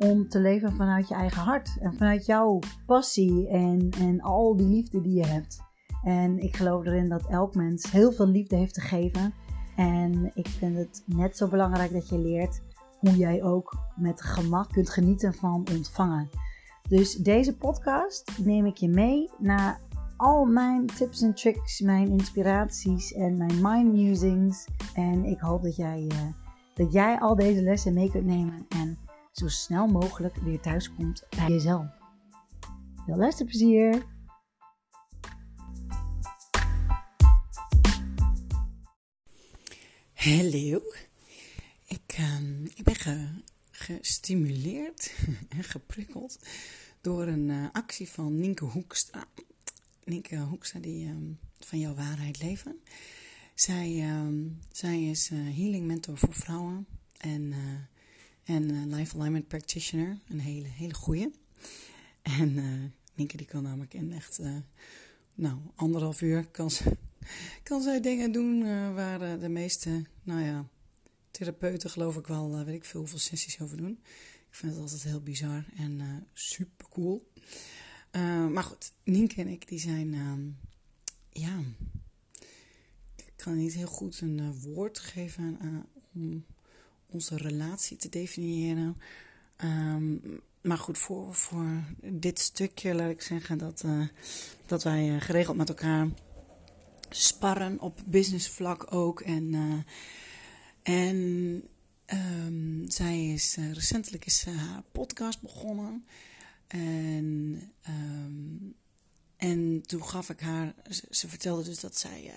om te leven vanuit je eigen hart. En vanuit jouw passie en, en al die liefde die je hebt. En ik geloof erin dat elk mens heel veel liefde heeft te geven. En ik vind het net zo belangrijk dat je leert hoe jij ook met gemak kunt genieten van ontvangen. Dus deze podcast neem ik je mee naar al mijn tips en tricks, mijn inspiraties en mijn mind musings. En ik hoop dat jij, uh, dat jij al deze lessen mee kunt nemen en zo snel mogelijk weer thuis komt bij jezelf. Veel luisterplezier! Hallo, ik, uh, ik ben ge, gestimuleerd en geprikkeld door een uh, actie van Nienke Hoekstra. Nienke Hoekstra, die uh, van jouw waarheid leven. Zij, ehm, zij is eh, healing mentor voor vrouwen en, eh, en life alignment practitioner. Een hele, hele goeie. En Nienke die kan namelijk in echt, nou, anderhalf uur kan, kan zij dingen doen waar de meeste, nou ja, therapeuten geloof ik wel, weet ik veel hoeveel sessies over doen. Ik vind het altijd heel bizar en uh, super cool. Uh, maar goed, Nienke en ik die zijn, uh, ja, ik kan niet heel goed een uh, woord geven om onze relatie te definiëren. Um, maar goed, voor, voor dit stukje laat ik zeggen dat, dat wij geregeld met elkaar sparren op businessvlak ook. En, en Um, zij is recentelijk is haar podcast begonnen. En, um, en toen gaf ik haar, ze, vertelde dus dat zij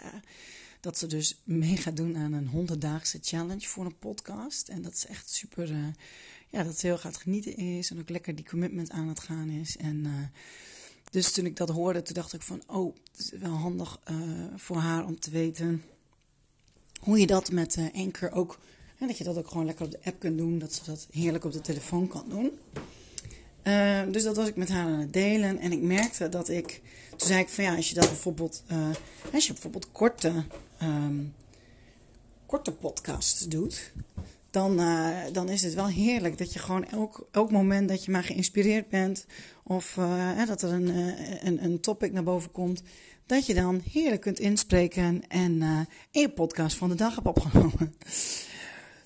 dat ze dus mee gaat doen aan een honderddaagse challenge voor een podcast. En dat is echt super, ja, dat ze heel gaat genieten is en ook lekker die commitment aan het gaan is. En dus toen ik dat hoorde, toen dacht ik van, oh, het is wel handig voor haar om te weten hoe je dat met Anchor ook en dat je dat ook gewoon lekker op de app kunt doen. Dat ze dat heerlijk op de telefoon kan doen. Uh, dus dat was ik met haar aan het delen. En ik merkte dat ik. Toen zei ik van ja, als je dat bijvoorbeeld. Uh, als je bijvoorbeeld korte. Um, korte podcasts doet. Dan, uh, dan is het wel heerlijk dat je gewoon elk, elk moment dat je maar geïnspireerd bent. Of dat er een, een, een topic naar boven komt. Dat je dan heerlijk kunt inspreken en in je podcast van de dag hebt opgenomen.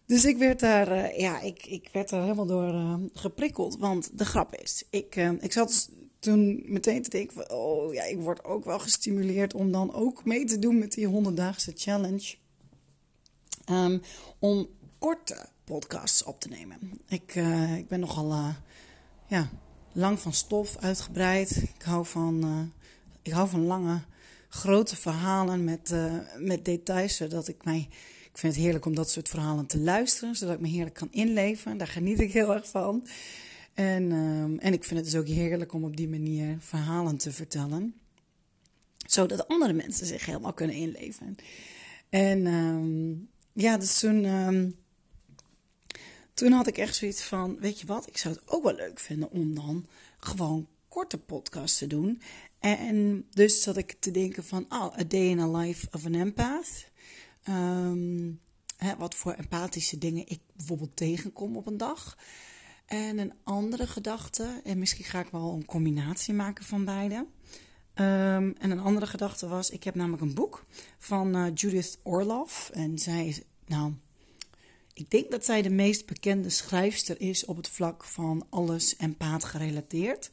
Dus ik werd daar, uh, ja, ik, ik werd daar helemaal door uh, geprikkeld. Want de grap is, ik, uh, ik zat toen meteen te denken van, oh ja, ik word ook wel gestimuleerd om dan ook mee te doen met die 100-daagse challenge. Um, om korte podcasts op te nemen. Ik, ik ben nogal, ja, lang van stof, uitgebreid. Ik hou van, ik hou van lange, grote verhalen met, met details, zodat ik mij ik vind het heerlijk om dat soort verhalen te luisteren, zodat ik me heerlijk kan inleven. Daar geniet ik heel erg van. En, um, en ik vind het dus ook heerlijk om op die manier verhalen te vertellen. Zodat andere mensen zich helemaal kunnen inleven. En um, ja, dus toen, um, toen had ik echt zoiets van: Weet je wat, ik zou het ook wel leuk vinden om dan gewoon korte podcasts te doen. En dus zat ik te denken van: Oh, A Day in a Life of an Empath. Um, hè, wat voor empathische dingen ik bijvoorbeeld tegenkom op een dag. En een andere gedachte, en misschien ga ik wel een combinatie maken van beide. Um, en een andere gedachte was, ik heb namelijk een boek van uh, Judith Orloff. En zij is, nou, ik denk dat zij de meest bekende schrijfster is op het vlak van alles empath gerelateerd.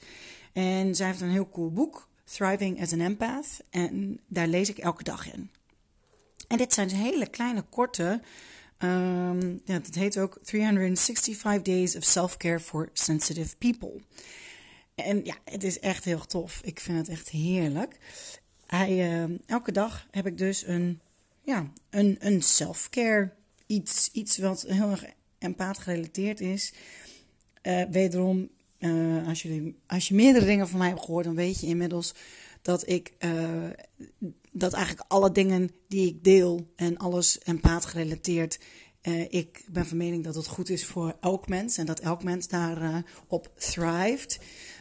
En zij heeft een heel cool boek, Thriving as an Empath. En daar lees ik elke dag in. En dit zijn hele kleine, korte. Um, ja, het heet ook 365 Days of Self-Care for Sensitive People. En ja, het is echt heel tof. Ik vind het echt heerlijk. Hij, uh, elke dag heb ik dus een, ja, een, een self-care iets. Iets wat heel erg empaat gerelateerd is. Uh, wederom eh, als, je, als je meerdere dingen van mij hebt gehoord, dan weet je inmiddels dat ik uh, dat eigenlijk alle dingen die ik deel en alles empaat gerelateerd. Uh, ik ben van mening dat het goed is voor elk mens en dat elk mens daarop op thrived.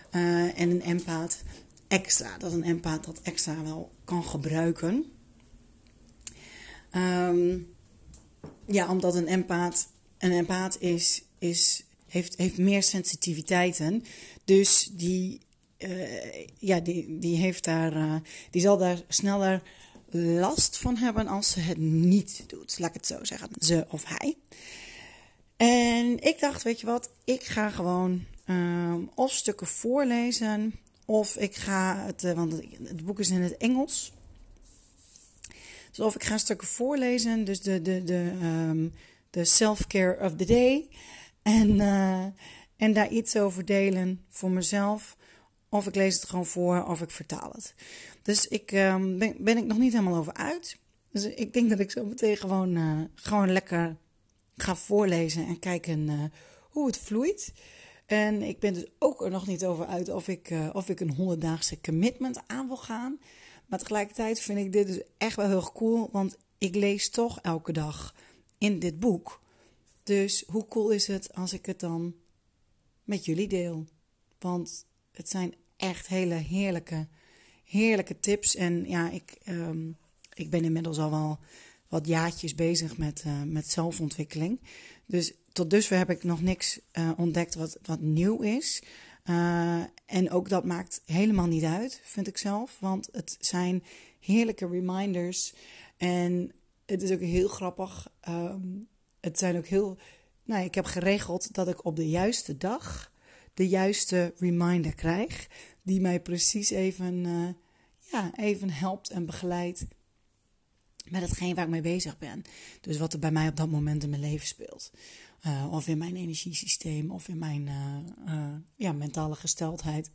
en een empaat extra, dat een empaat dat extra wel kan gebruiken. Um, ja, omdat een empaat, een empaat is, is, heeft, heeft meer sensitiviteiten. Dus die, ja, die, die, heeft daar, uh, die zal daar sneller last van hebben als ze het niet doet. Laat ik het zo zeggen. Ze of hij. En ik dacht, weet je wat, ik ga gewoon uh, of stukken voorlezen. Of ik ga het, want het boek is in het Engels. Dus of ik ga stukken voorlezen, dus de, de, de, um, de self-care of the day. En, en daar iets over delen voor mezelf. Of ik lees het gewoon voor of ik vertaal het. Dus ik um, ben, ben ik nog niet helemaal over uit. Dus ik denk dat ik zo meteen gewoon, uh, gewoon lekker ga voorlezen en kijken uh, hoe het vloeit. En ik ben dus ook er nog niet over uit of ik, uh, of ik een honderddaagse commitment aan wil gaan. Maar tegelijkertijd vind ik dit dus echt wel heel cool, want ik lees toch elke dag in dit boek. Dus hoe cool is het als ik het dan met jullie deel? Want het zijn echt hele heerlijke, heerlijke tips. En ja, ik, um, ik ben inmiddels al wel wat jaartjes bezig met, uh, met zelfontwikkeling. Dus tot dusver heb ik nog niks uh, ontdekt wat, wat nieuw is. Uh, en ook dat maakt helemaal niet uit, vind ik zelf. Want het zijn heerlijke reminders. En het is ook heel grappig. Um, het zijn ook heel. Nou, ik heb geregeld dat ik op de juiste dag de juiste reminder krijg. Die mij precies even, uh, ja, even helpt en begeleidt met hetgeen waar ik mee bezig ben. Dus wat er bij mij op dat moment in mijn leven speelt. Uh, of in mijn energiesysteem, of in mijn uh, ja, mentale gesteldheid.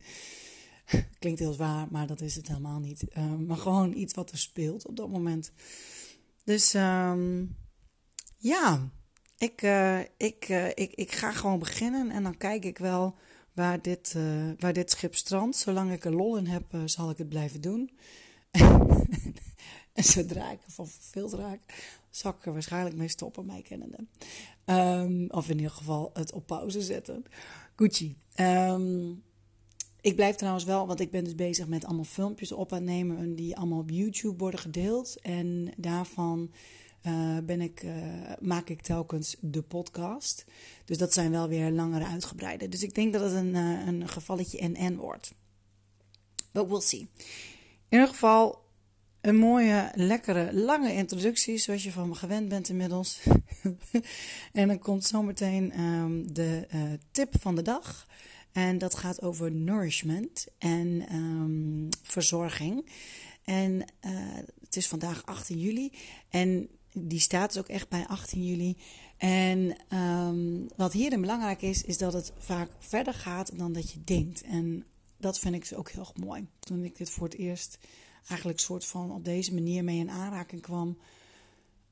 Klinkt heel zwaar, maar dat is het helemaal niet. maar gewoon iets wat er speelt op dat moment. Dus um, ja, ik, ik, ik, ik ga gewoon beginnen en dan kijk ik wel waar dit, waar dit schip strandt. Zolang ik er lol in heb, zal ik het blijven doen. En zodra ik ervan verveeld raak, zal ik er waarschijnlijk mee stoppen, mij kennende. Um, of in ieder geval het op pauze zetten. Gucci. Um, ik blijf trouwens wel, want ik ben dus bezig met allemaal filmpjes op aan nemen die allemaal op YouTube worden gedeeld. En daarvan uh, ben ik, uh, maak ik telkens de podcast. Dus dat zijn wel weer langere uitgebreide. Dus ik denk dat het een, uh, een gevalletje NN wordt. But we'll see. In ieder geval, een mooie, lekkere, lange introductie, zoals je van me gewend bent inmiddels. en dan komt zometeen um, de tip van de dag. En dat gaat over nourishment en um, verzorging. En het is vandaag 18 juli. En die staat dus ook echt bij 18 juli. En um, wat hierin belangrijk is, is dat het vaak verder gaat dan dat je denkt. En dat vind ik dus ook heel mooi. Toen ik dit voor het eerst eigenlijk soort van op deze manier mee in aanraking kwam.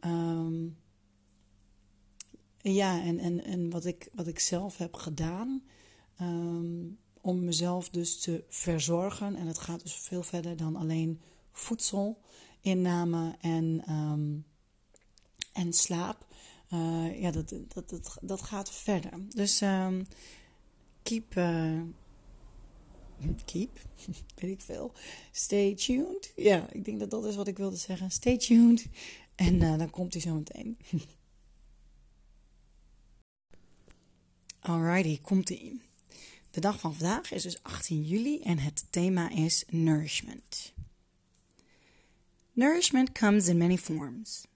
Um, ja, en, en, en wat, ik, wat ik zelf heb gedaan um, om mezelf dus te verzorgen. En het gaat dus veel verder dan alleen voedselinname en, um, en slaap. Uh, ja, dat, dat, dat, dat gaat verder. Dus keep. Uh, keep, weet ik veel. Stay tuned. Ja, ik denk dat dat is wat ik wilde zeggen. Stay tuned. En uh, dan komt hij zo meteen. Alrighty, komt ie. De dag van vandaag is dus 18 juli en het thema is nourishment. Nourishment comes in many forms.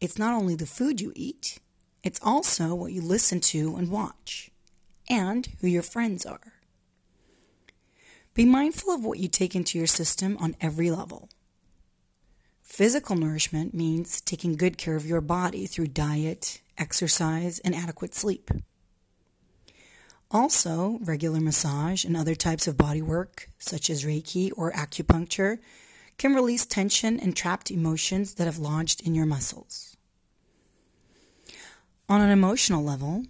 It's not only the food you eat, it's also what you listen to and watch, and who your friends are. Be mindful of what you take into your system on every level. Physical nourishment means taking good care of your body through diet, exercise, and adequate sleep. Also, regular massage and other types of body work, such as Reiki or acupuncture, can release tension and trapped emotions that have lodged in your muscles. On an emotional level,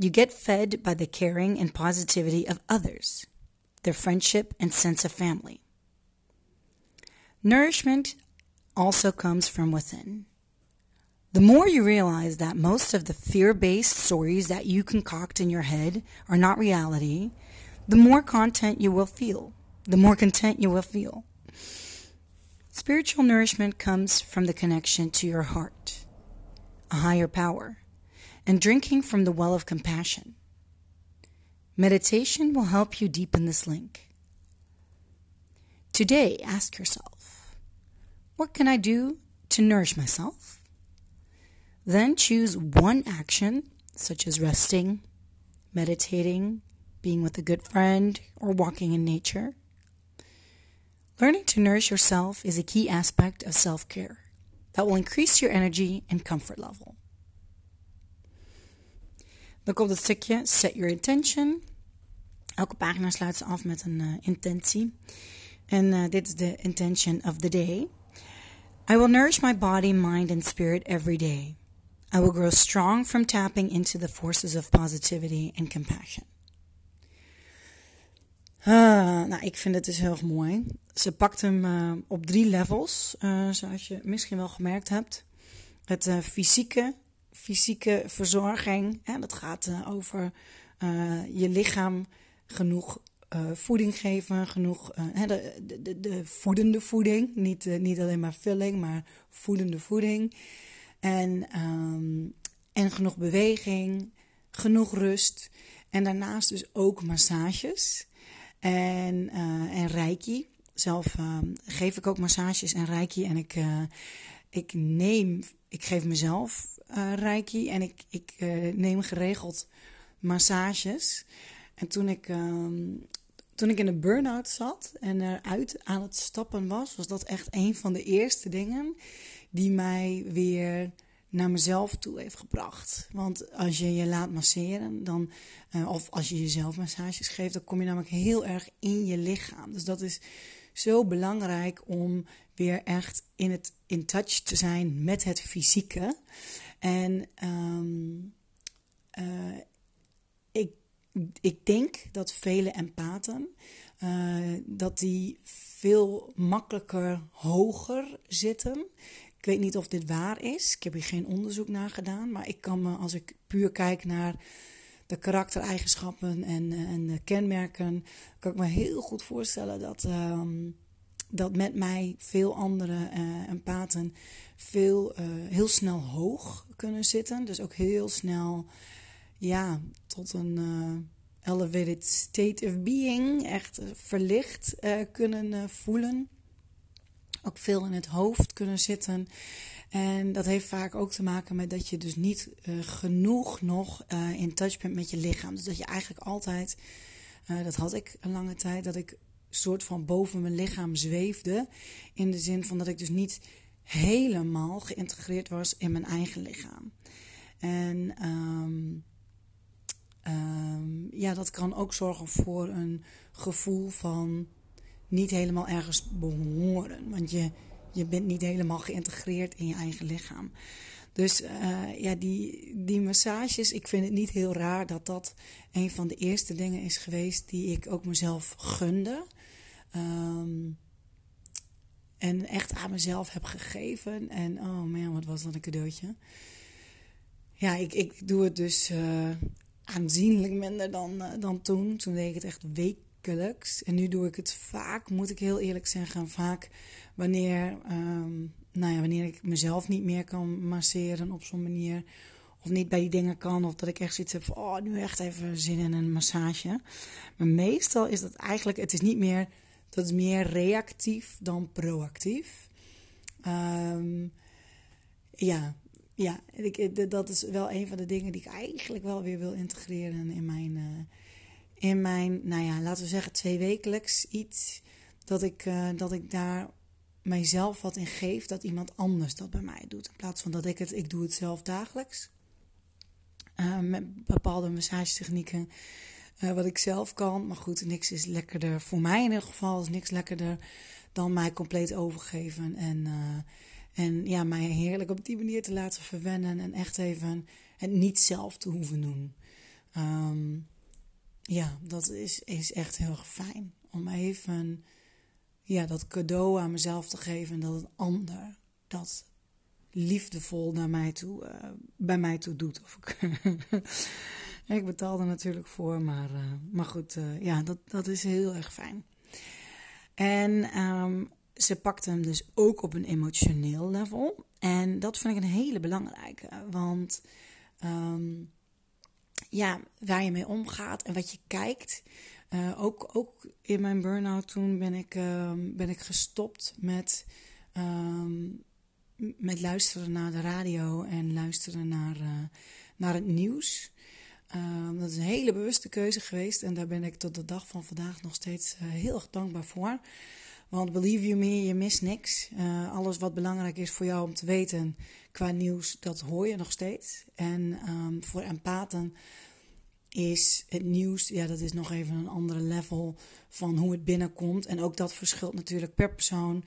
You get fed by the caring and positivity of others, their friendship and sense of family. Nourishment also comes from within. The more you realize that most of the fear based stories that you concoct in your head are not reality, the more content you will feel, the more content you will feel. Spiritual nourishment comes from the connection to your heart, a higher power, and drinking from the well of compassion. Meditation will help you deepen this link. Today, ask yourself what can I do to nourish myself? Then choose one action, such as resting, meditating, being with a good friend, or walking in nature. Learning to nourish yourself is a key aspect of self care that will increase your energy and comfort level. Dan komt het stukje Set Your Intention. Elke pagina sluit ze af met een uh, intentie. En uh, dit is de intention of the day. I will nourish my body, mind, and spirit every day. I will grow strong from tapping into the forces of positivity and compassion. Ah, nou, ik vind het dus heel erg mooi. Ze pakt hem uh, op drie levels, uh, zoals je misschien wel gemerkt hebt. Het uh, fysieke, fysieke verzorging. Hè, dat gaat over je lichaam genoeg voeding geven, genoeg de, de, de, voedende voeding. Niet, niet alleen maar vulling, maar voedende voeding. En, um, en genoeg beweging, genoeg rust. En daarnaast dus ook massages en, uh, en reiki. Zelf uh, geef ik ook massages en reiki. En ik, uh, ik neem, ik geef mezelf reiki. En ik, ik neem geregeld massages. En toen ik, um, toen ik in de burn-out zat en eruit aan het stappen was, was dat echt een van de eerste dingen die mij weer naar mezelf toe heeft gebracht. Want als je je laat masseren, dan, uh, of als je jezelf massages geeft, dan kom je namelijk heel erg in je lichaam. Dus dat is zo belangrijk om weer echt in, het, in touch te zijn met het fysieke. En um, uh, ik, ik denk dat vele empaten, uh, dat die veel makkelijker hoger zitten. Ik weet niet of dit waar is. Ik heb hier geen onderzoek naar gedaan. Maar ik kan me, als ik puur kijk naar de karaktereigenschappen en, en de kenmerken, kan ik me heel goed voorstellen dat, um, dat met mij veel andere uh, empaten veel, uh, heel snel hoog kunnen zitten. Dus ook heel snel ja, tot een elevated state of being, echt verlicht kunnen voelen ook veel in het hoofd kunnen zitten. En dat heeft vaak ook te maken met dat je dus niet uh, genoeg nog uh, in touch bent met je lichaam. Dus dat je eigenlijk altijd, uh, dat had ik een lange tijd, dat ik soort van boven mijn lichaam zweefde. In de zin van dat ik dus niet helemaal geïntegreerd was in mijn eigen lichaam. En um, um, ja, dat kan ook zorgen voor een gevoel van niet helemaal ergens behoren. Want je, je bent niet helemaal geïntegreerd in je eigen lichaam. Dus uh, ja, die, die massages, ik vind het niet heel raar dat dat een van de eerste dingen is geweest die ik ook mezelf gunde. Um, en echt aan mezelf heb gegeven. En oh man, wat was dat een cadeautje. Ja, ik, ik doe het dus uh, aanzienlijk minder dan, uh, dan toen. Toen deed ik het echt week en nu doe ik het vaak, moet ik heel eerlijk zeggen, vaak wanneer, um, nou ja, wanneer ik mezelf niet meer kan masseren op zo'n manier. Of niet bij die dingen kan. Of dat ik echt zoiets heb van, oh, nu echt even zin in een massage. Maar meestal is dat eigenlijk, het is niet meer, dat is meer reactief dan proactief. Um, ja, ja ik, dat is wel een van de dingen die ik eigenlijk wel weer wil integreren in mijn... Uh, in mijn, nou ja, laten we zeggen twee wekelijks iets. Dat ik, uh, dat ik daar mijzelf wat in geef. Dat iemand anders dat bij mij doet. In plaats van dat ik het, ik doe het zelf dagelijks. Uh, met bepaalde massagetechnieken. Uh, wat ik zelf kan. Maar goed, niks is lekkerder. Voor mij in ieder geval is niks lekkerder dan mij compleet overgeven. En, en ja, mij heerlijk op die manier te laten verwennen. En echt even het niet zelf te hoeven doen. ehm, ja, dat is, is echt heel fijn. Om even ja, dat cadeau aan mezelf te geven. En dat het ander dat liefdevol naar mij toe, uh, bij mij toe doet. Of ik, ik betaal er natuurlijk voor, maar, uh, maar goed, uh, ja, dat, dat is heel erg fijn. En um, ze pakte hem dus ook op een emotioneel level. En dat vind ik een hele belangrijke, want um, ja, waar je mee omgaat en wat je kijkt. Uh, ook, ook in mijn burn-out toen ben ik, uh, ben ik gestopt met, um, met luisteren naar de radio en luisteren naar, uh, naar het nieuws. Um, dat is een hele bewuste keuze geweest en daar ben ik tot de dag van vandaag nog steeds heel erg dankbaar voor. Want believe you me, je mist niks. Uh, alles wat belangrijk is voor jou om te weten qua nieuws, dat hoor je nog steeds. En um, voor empathen is het nieuws, ja, dat is nog even een andere level van hoe het binnenkomt. En ook dat verschilt natuurlijk per persoon.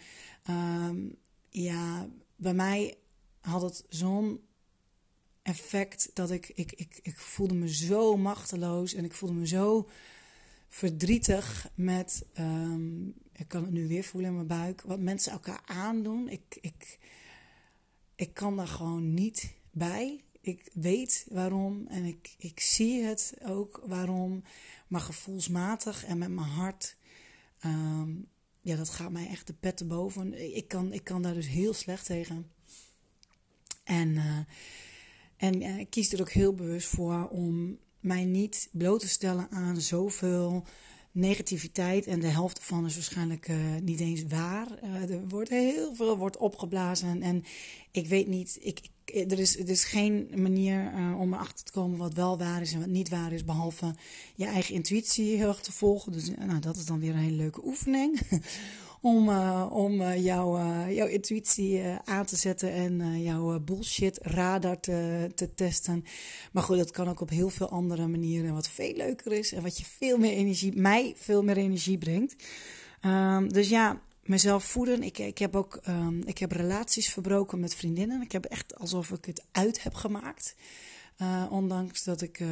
Um, ja, bij mij had het zo'n effect dat ik, ik, ik, ik voelde me zo machteloos en ik voelde me zo verdrietig met, um, ik kan het nu weer voelen in mijn buik, wat mensen elkaar aandoen. Ik, ik, ik kan daar gewoon niet bij. Ik weet waarom en ik, ik zie het ook waarom, maar gevoelsmatig en met mijn hart, um, ja, dat gaat mij echt de pet te boven. Ik kan, ik kan daar dus heel slecht tegen. En, uh, en uh, ik kies er ook heel bewust voor om mij niet bloot te stellen aan zoveel negativiteit. En de helft ervan is waarschijnlijk uh, niet eens waar. Uh, er wordt heel veel wordt opgeblazen. En ik weet niet, ik, ik, er, is, er is geen manier om erachter te komen wat wel waar is en wat niet waar is. Behalve je eigen intuïtie heel erg te volgen. Dus nou, dat is dan weer een hele leuke oefening. om, uh, om uh, jouw, intuïtie aan te zetten en jouw bullshit radar te, te testen. Maar goed, dat kan ook op heel veel andere manieren, wat veel leuker is en wat je veel meer energie, mij veel meer energie brengt. Um, dus ja, mezelf voeden. Ik, ik heb ook um, ik heb relaties verbroken met vriendinnen. Ik heb echt alsof ik het uit heb gemaakt. Ondanks dat ik uh,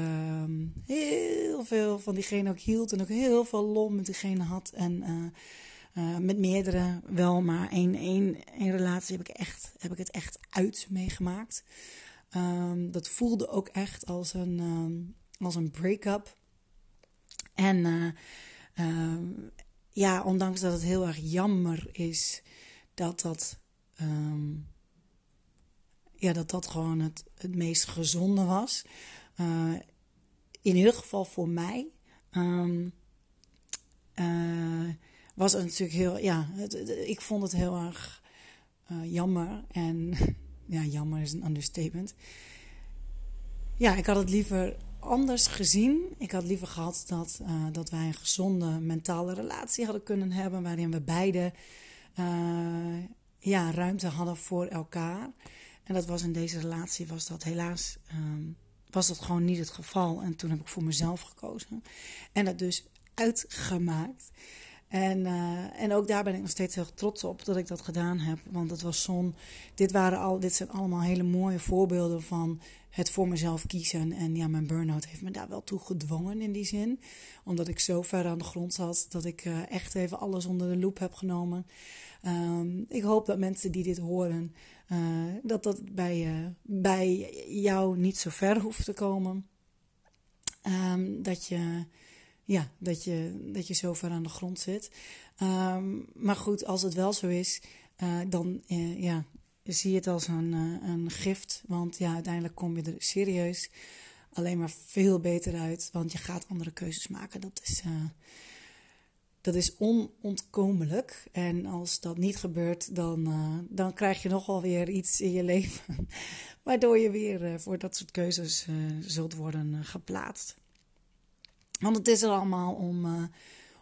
heel veel van diegene ook hield en ook heel veel lol met diegene had. En uh, met meerdere wel, maar één, één, één relatie heb ik, echt, heb ik het echt uit meegemaakt. Um, dat voelde ook echt als een, um, een break-up. En uh, uh, ja, ondanks dat het heel erg jammer is dat dat, ja, dat, dat gewoon het, het meest gezonde was. Uh, in ieder geval voor mij. Was het natuurlijk heel, ja, ik vond het heel erg uh, jammer. En ja, jammer is een understatement. Ja, ik had het liever anders gezien. Ik had liever gehad dat, uh, dat wij een gezonde mentale relatie hadden kunnen hebben. Waarin we beide uh, ja, ruimte hadden voor elkaar. En dat was in deze relatie, was dat helaas, um, was dat gewoon niet het geval. En toen heb ik voor mezelf gekozen. En dat dus uitgemaakt. En, uh, en ook daar ben ik nog steeds heel trots op dat ik dat gedaan heb. Want het was zo'n. Dit, waren al, dit zijn allemaal hele mooie voorbeelden van het voor mezelf kiezen. En ja, mijn burn-out heeft me daar wel toe gedwongen in die zin. Omdat ik zo ver aan de grond zat dat ik uh, echt even alles onder de loep heb genomen. Um, ik hoop dat mensen die dit horen, uh, dat dat bij, bij jou niet zo ver hoeft te komen. Um, dat je ja, dat je, dat je zo ver aan de grond zit. Um, maar goed, als het wel zo is, uh, dan uh, ja, zie je het als een, uh, een gift. Want ja, uiteindelijk kom je er serieus alleen maar veel beter uit. Want je gaat andere keuzes maken. Dat is, dat is onontkomelijk. En als dat niet gebeurt, dan, dan krijg je nogal weer iets in je leven. Waardoor je weer voor dat soort keuzes zult worden geplaatst. Want het is er allemaal om, uh,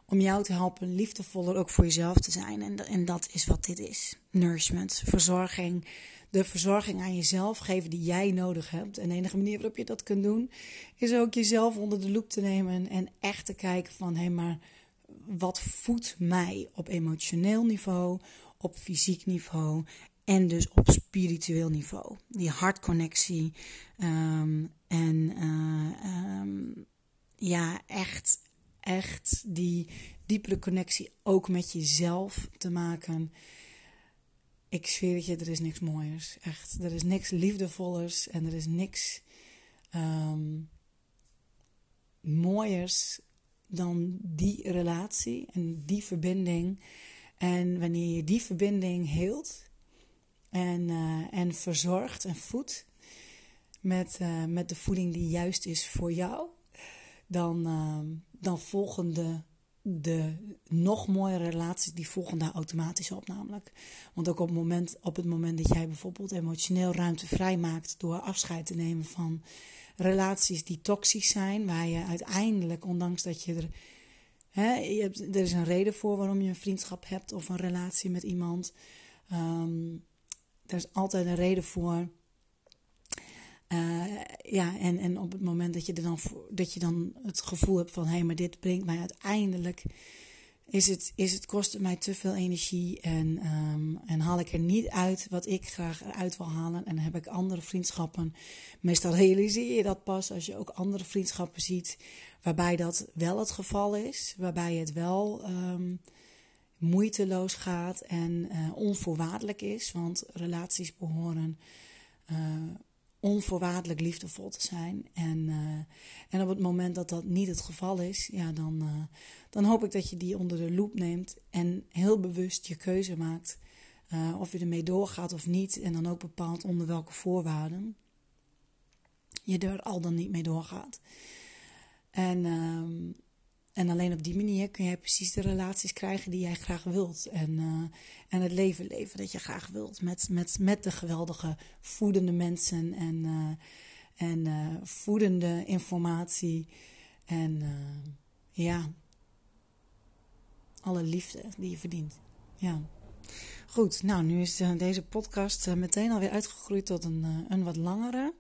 om jou te helpen liefdevoller ook voor jezelf te zijn. En, en dat is wat dit is. Nourishment, verzorging. De verzorging aan jezelf geven die jij nodig hebt. En de enige manier waarop je dat kunt doen, is ook jezelf onder de loep te nemen. En echt te kijken van, hé hey, maar wat voedt mij op emotioneel niveau, op fysiek niveau en dus op spiritueel niveau. Die hartconnectie. Um, en uh, ja, echt, echt die diepere connectie ook met jezelf te maken. Ik zweer het je, er is niks mooiers. Echt, er is niks liefdevollers en er is niks um, mooiers dan die relatie en die verbinding. En wanneer je die verbinding heelt en, uh, en verzorgt en voedt met, uh, met de voeding die juist is voor jou, dan, uh, dan volgen de, nog mooiere relaties, die volgen daar automatisch op namelijk. Want ook op het moment, op het moment dat jij bijvoorbeeld emotioneel ruimte vrijmaakt door afscheid te nemen van relaties die toxisch zijn, waar je uiteindelijk, ondanks dat je er. Hè, er is een reden voor waarom je een vriendschap hebt of een relatie met iemand. Um, er is altijd een reden voor. Uh, ja, en, en op het moment dat je, dan, dat je dan het gevoel hebt van hé, hey, maar dit brengt mij uiteindelijk is het, is het kost mij te veel energie en, um, en haal ik er niet uit wat ik graag eruit wil halen. En heb ik andere vriendschappen. Meestal realiseer je dat pas als je ook andere vriendschappen ziet waarbij dat wel het geval is. Waarbij het wel um, moeiteloos gaat en uh, onvoorwaardelijk is. Want relaties behoren uh, onvoorwaardelijk liefdevol te zijn. En, uh, en op het moment dat dat niet het geval is, ja, dan, uh, dan hoop ik dat je die onder de loep neemt en heel bewust je keuze maakt. Uh, of je ermee doorgaat of niet. En dan ook bepaalt onder welke voorwaarden je er al dan niet mee doorgaat. En en alleen op die manier kun je precies de relaties krijgen die jij graag wilt. En, uh, en het leven leven dat je graag wilt. Met, met, met de geweldige voedende mensen en, uh, en uh, voedende informatie. En ja, alle liefde die je verdient. Ja. Goed, nou nu is deze podcast meteen alweer uitgegroeid tot een, een wat langere.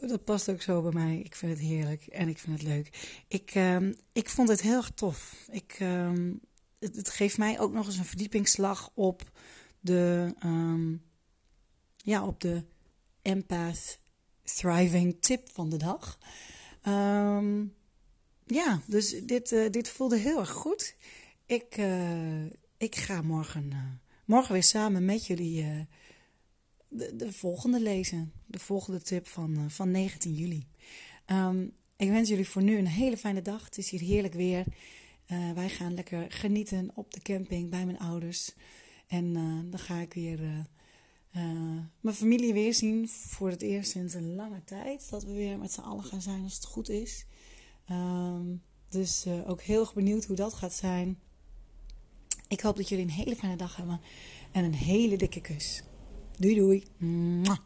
Dat past ook zo bij mij. Ik vind het heerlijk en ik vind het leuk. Ik, uh, ik vond het heel erg tof. Ik, uh, het, geeft mij ook nog eens een verdiepingsslag op de, um, ja, op de empath thriving tip van de dag. Ja, dus dit, uh, dit voelde heel erg goed. Ik, uh, ik ga morgen, uh, morgen weer samen met jullie de, de volgende lezen. De volgende tip van, uh, van 19 juli. Um, ik wens jullie voor nu een hele fijne dag. Het is hier heerlijk weer. Uh, wij gaan lekker genieten op de camping bij mijn ouders. En uh, dan ga ik weer mijn familie weer zien. Voor het eerst sinds een lange tijd. Dat we weer met z'n allen gaan zijn als het goed is. Um, dus ook heel erg benieuwd hoe dat gaat zijn. Ik hoop dat jullie een hele fijne dag hebben. En een hele dikke kus. Doei doei. Mwah.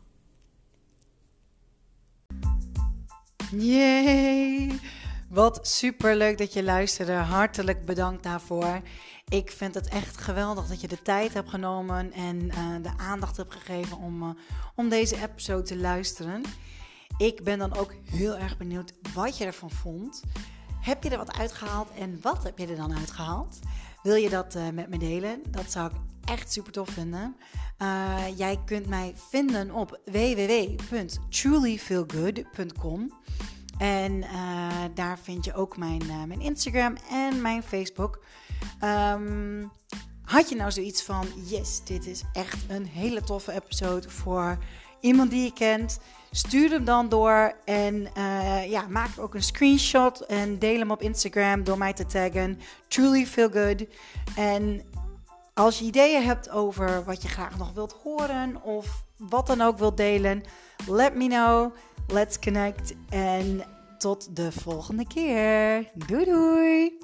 Wat super leuk dat je luisterde. Hartelijk bedankt daarvoor. Ik vind het echt geweldig dat je de tijd hebt genomen en uh, de aandacht hebt gegeven om, uh, om deze episode te luisteren. Ik ben dan ook heel erg benieuwd wat je ervan vond. Heb je er wat uitgehaald en wat heb je er dan uitgehaald? Wil je dat uh, met me delen? Dat zou ik echt super tof vinden. Uh, jij kunt mij vinden op www.trulyfeelgood.com. En uh, daar vind je ook mijn, mijn Instagram en mijn Facebook. Um, had je nou zoiets van: yes, dit is echt een hele toffe episode voor iemand die je kent? Stuur hem dan door en ja, maak ook een screenshot en deel hem op Instagram door mij te taggen. Truly feel good. En als je ideeën hebt over wat je graag nog wilt horen of wat dan ook wilt delen, let me know. Let's connect en tot de volgende keer. Doei doei!